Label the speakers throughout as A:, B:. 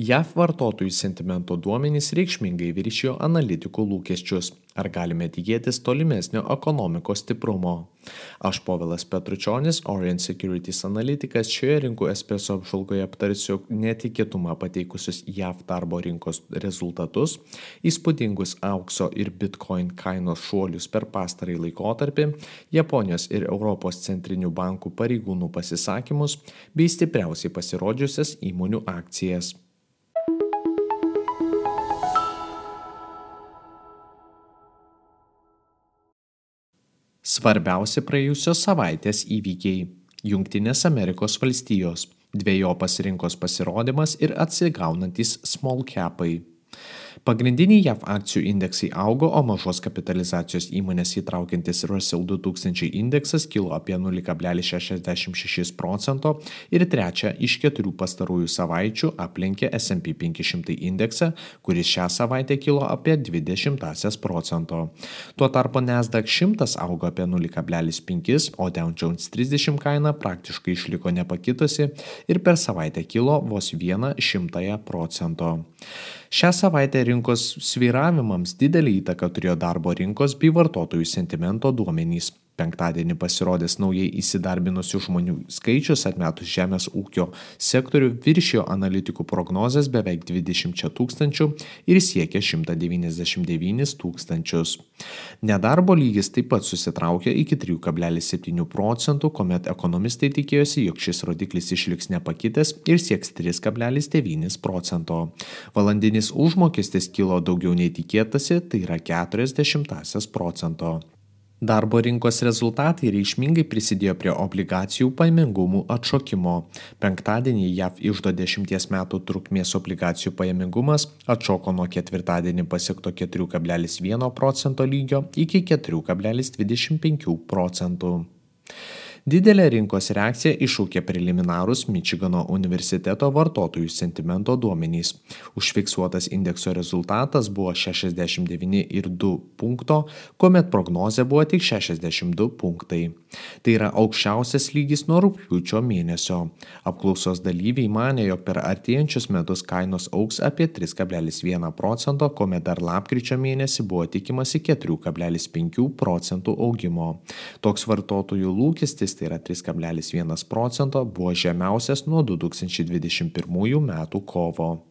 A: JAV vartotojų sentimento duomenys reikšmingai viršijo analitikų lūkesčius. Ar galime tikėtis tolimesnio ekonomikos stiprumo? Aš Povilas Petručionis, Orient Securities analitikas, šioje rinkų espresso apžvalgoje aptarsiu netikėtumą pateikusius JAV darbo rinkos rezultatus, įspūdingus aukso ir bitcoin kainos šuolius per pastarąjį laikotarpį, Japonijos ir Europos centrinių bankų pareigūnų pasisakymus bei stipriausiai pasirodžiusias įmonių akcijas. Svarbiausi praėjusios savaitės įvykiai - Junktinės Amerikos valstijos, dviejopas rinkos pasirodymas ir atsigaunantys small capai. Pagrindiniai JAV akcijų indeksai augo, o mažos kapitalizacijos įmonės įtraukiantis Russell 2000 indeksas kilo apie 0,66 procento ir trečia iš keturių pastarųjų savaičių aplenkė S&P 500 indeksą, kuris šią savaitę kilo apie 20 procento. Tuo tarpu Nasdaq 100 augo apie 0,5, o Dow Jones 30 kaina praktiškai išliko nepakitusi ir per savaitę kilo vos 1 šimtąją procento. Šią savaitę rinkos svyravimams didelį įtaką turėjo darbo rinkos bei vartotojų sentimento duomenys penktadienį pasirodęs naujai įsidarbinusių žmonių skaičius atmetus žemės ūkio sektorių viršijo analitikų prognozes beveik 20 tūkstančių ir siekė 199 tūkstančius. Nedarbo lygis taip pat susitraukė iki 3,7 procentų, kuomet ekonomistai tikėjosi, jog šis rodiklis išliks nepakitęs ir sieks 3,9 procento. Valandinis užmokestis kilo daugiau nei tikėtasi, tai yra 40 procento. Darbo rinkos rezultatai reikšmingai prisidėjo prie obligacijų pajamingumų atšokimo. Penktadienį JAV išdo 10 metų trukmės obligacijų pajamingumas atšoko nuo ketvirtadienį pasiekto 4,1 procento lygio iki 4,25 procentų. Didelę rinkos reakciją iššaukė preliminarūs Mičigano universiteto vartotojų sentimento duomenys. Užfiksuotas indekso rezultatas buvo 69,2 punkto, kuomet prognozė buvo tik 62 punktai. Tai yra aukščiausias lygis nuo rūpiučio mėnesio. Apklausos dalyviai mane, jog per artėjančius metus kainos auks apie 3,1 procento, kuomet dar lapkričio mėnesį buvo tikimasi 4,5 procentų augimo. Toks vartotojų lūkestis lygis, tai yra 3,1 procento, buvo žemiausias nuo 2021 metų kovo.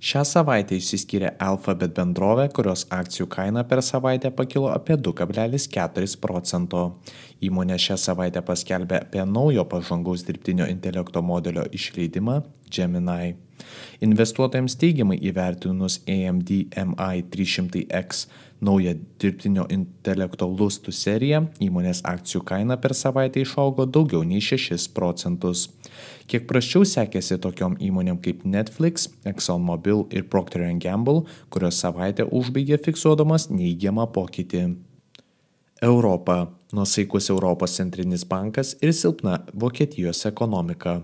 A: Šią savaitę išsiskyrė Alphabet bendrovė, kurios akcijų kaina per savaitę pakilo apie 2,4 procento. Įmonė šią savaitę paskelbė apie naujo pažangaus dirbtinio intelekto modelio išleidimą Gemini. Investuotojams teigiamai įvertinus AMD MI 300X naują dirbtinio intelekto lustų seriją, įmonės akcijų kaina per savaitę išaugo daugiau nei 6 procentus. Kiek praščiau sekėsi tokiom įmonėm kaip Netflix, ExxonMobil ir Procter Gamble, kurios savaitę užbaigė fiksuodamas neįgiamą pokytį. Europa - nusaikus Europos centrinis bankas ir silpna Vokietijos ekonomika.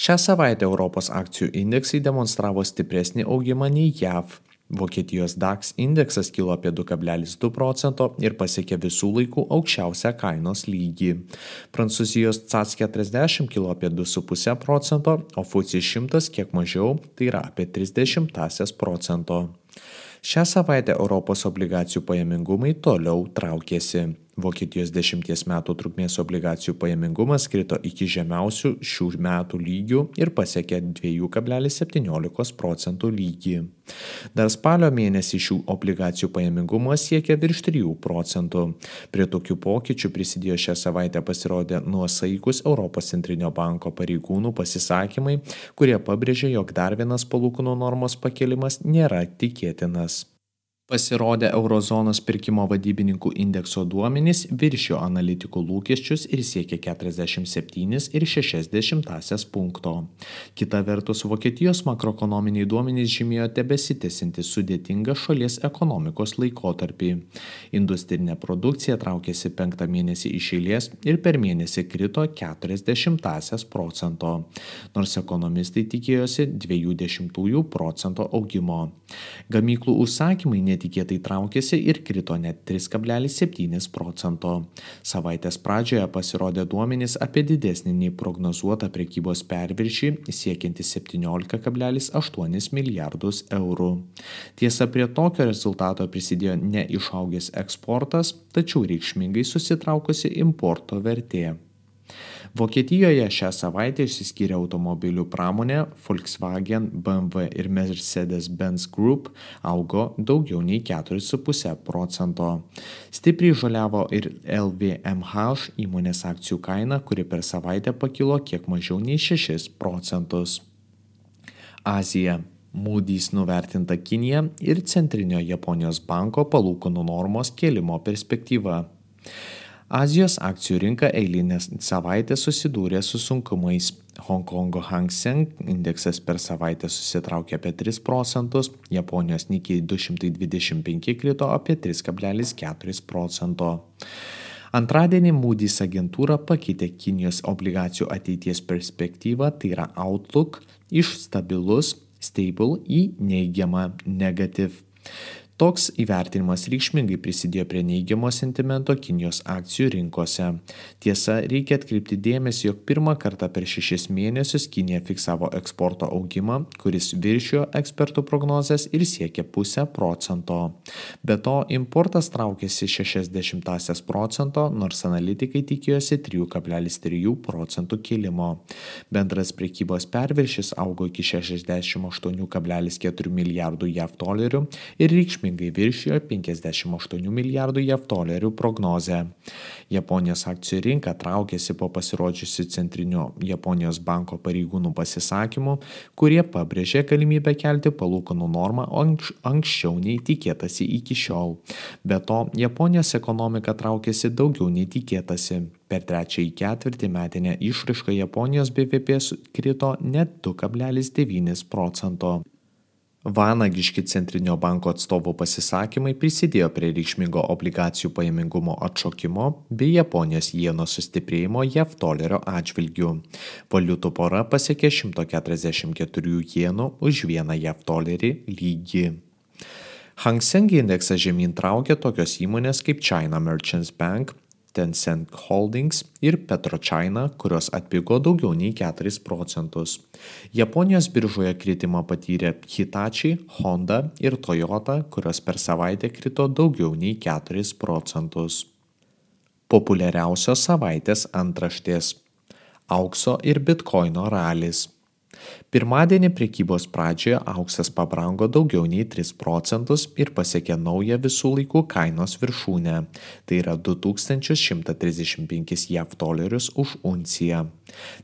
A: Šią savaitę Europos akcijų indeksai demonstravo stipresnį augimą nei JAV. Vokietijos DAX indeksas kilo apie 2,2 procento ir pasiekė visų laikų aukščiausią kainos lygį. Prancūzijos CAC 40 kilo apie 2,5 procento, o FUCI 100 kiek mažiau, tai yra apie 30 procento. Šią savaitę Europos obligacijų pajamingumai toliau traukėsi. Vokietijos 10 metų trukmės obligacijų pajamingumas krito iki žemiausių šių metų lygių ir pasiekė 2,17 procentų lygį. Dar spalio mėnesį šių obligacijų pajamingumas siekia virš 3 procentų. Prie tokių pokyčių prisidėjo šią savaitę pasirodę nuosaikus Europos centrinio banko pareigūnų pasisakymai, kurie pabrėžė, jog dar vienas palūkanų normos pakelimas nėra tikėtinas. Pasirodė Eurozonos pirkimo vadybininkų indekso duomenys viršijo analitikų lūkesčius ir siekė 47,6 punkto. Kita vertus, Vokietijos makroekonominiai duomenys žymėjo tebesitėsinti sudėtingą šalies ekonomikos laikotarpį. Industrinė produkcija traukėsi penktą mėnesį iš eilės ir per mėnesį krito 40 procento, nors ekonomistai tikėjosi 20 procento augimo. Gamyklų užsakymai net netikėtai traukėsi ir krito net 3,7 procento. Savaitės pradžioje pasirodė duomenys apie didesnį nei prognozuotą prekybos perviršį siekiantį 17,8 milijardus eurų. Tiesa, prie tokio rezultato prisidėjo ne išaugęs eksportas, tačiau reikšmingai susitraukusi importo vertė. Vokietijoje šią savaitę išsiskyrė automobilių pramonė, Volkswagen, BMW ir Mercedes-Benz Group augo daugiau nei 4,5 procento. Stipriai žaliavo ir LVMH įmonės akcijų kaina, kuri per savaitę pakilo kiek mažiau nei 6 procentus. Azija. Moody's nuvertinta Kinija ir Centrinio Japonijos banko palūkanų normos kėlimo perspektyva. Azijos akcijų rinka eilinę savaitę susidūrė su sunkumais. Hongkongo Hang Seng indeksas per savaitę susitraukė apie 3 procentus, Japonijos Nikkei 225 krito apie 3,4 procento. Antradienį Moody's agentūra pakeitė Kinijos obligacijų ateities perspektyvą, tai yra Outlook, iš stabilus stable į neigiamą negative. Toks įvertinimas reikšmingai prisidėjo prie neigiamo sentimento Kinijos akcijų rinkose. Tiesa, reikia atkreipti dėmesį, jog pirmą kartą per šešis mėnesius Kinija fiksavo eksporto augimą, kuris viršijo ekspertų prognozes ir siekė pusę procento. Be to, importas traukėsi 60 procento, nors analitikai tikėjosi 3,3 procentų kilimo. Bendras prekybos perviršis augo iki 68,4 milijardų JAV dolerių ir reikšmingai reikšmingai viršijo 58 milijardų JAV dolerių prognozę. Japonijos akcijų rinka traukėsi po pasirodžiusių Centrinio Japonijos banko pareigūnų pasisakymų, kurie pabrėžė galimybę kelti palūkanų normą anksčiau nei tikėtasi iki šiol. Be to, Japonijos ekonomika traukėsi daugiau nei tikėtasi. Per trečiąjį ketvirtį metinę išraišką Japonijos BVP krito net 2,9 procento. Vanagiški Centrinio banko atstovų pasisakymai prisidėjo prie reikšmingo obligacijų pajamingumo atšokimo bei Japonijos jieno sustiprėjimo JAV dolerio atžvilgių. Valiutų pora pasiekė 144 jienų už vieną JAV dolerį lygį. Hang Seng indeksą žemyn traukė tokios įmonės kaip China Merchants Bank, Tencent Holdings ir PetroChina, kurios atpigo daugiau nei 4 procentus. Japonijos biržoje kritimą patyrė Hitachi, Honda ir Toyota, kurios per savaitę krito daugiau nei 4 procentus. Populiariausios savaitės antraštės - aukso ir bitkoino ralis. Pirmadienį prekybos pradžioje auksas pabrango daugiau nei 3 procentus ir pasiekė naują visų laikų kainos viršūnę. Tai yra 2135 JAV dolerius už unciją.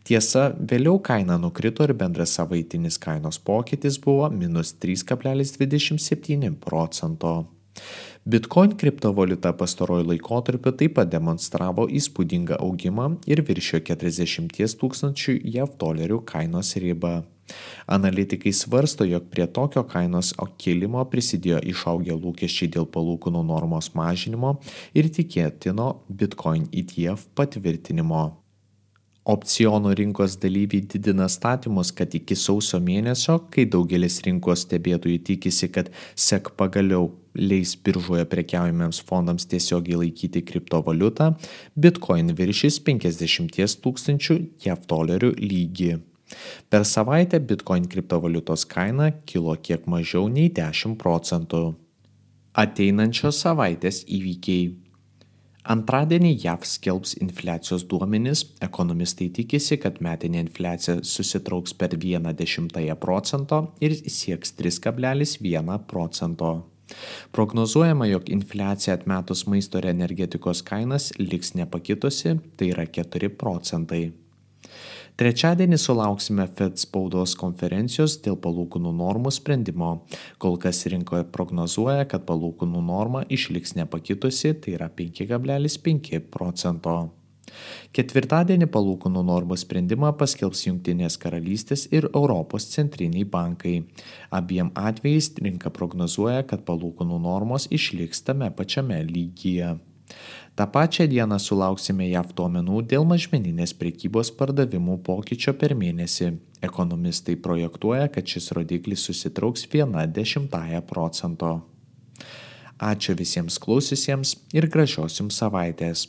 A: Tiesa, vėliau kaina nukrito ir bendras savaitinis kainos pokytis buvo minus 3,27 procento. Bitcoin kriptovaliuta pastarojo laikotarpiu taip pat demonstravo įspūdingą augimą ir viršijo 40 tūkstančių JAV dolerių kainos ribą. Analitikai svarsto, jog prie tokio kainos kilimo prisidėjo išaugę lūkesčiai dėl palūkanų normos mažinimo ir tikėtino Bitcoin ETF patvirtinimo. Opcionų rinkos dalyviai didina statymus, kad iki sausio mėnesio, kai daugelis rinkos stebėtojų tikisi, kad SEC pagaliau leis biržoje prekiaujamiems fondams tiesiogiai laikyti kriptovaliutą, Bitcoin viršys 50 tūkstančių JAV dolerių lygį. Per savaitę Bitcoin kriptovaliutos kaina kilo kiek mažiau nei 10 procentų. Ateinančios savaitės įvykiai. Antradienį JAV skelbs infliacijos duomenys, ekonomistai tikisi, kad metinė infliacija susitrauks per 1,1 procento ir sieks 3,1 procento. Prognozuojama, jog infliacija atmetus maisto ir energetikos kainas liks nepakitusi, tai yra 4 procentai. Trečiadienį sulauksime Fed spaudos konferencijos dėl palūkanų normų sprendimo. Kol kas rinkoje prognozuoja, kad palūkanų norma išliks nepakitusi, tai yra 5,5 procento. Ketvirtadienį palūkanų normų sprendimą paskelbs Junktinės karalystės ir Europos centriniai bankai. Abiem atvejais rinka prognozuoja, kad palūkanų normos išliks tame pačiame lygyje. Ta pačią dieną sulauksime JAV duomenų dėl mažmeninės prekybos pardavimų pokyčio per mėnesį. Ekonomistai projektuoja, kad šis rodiklis susitrauks 1,1 procento. Ačiū visiems klausiusiems ir gražios jums savaitės.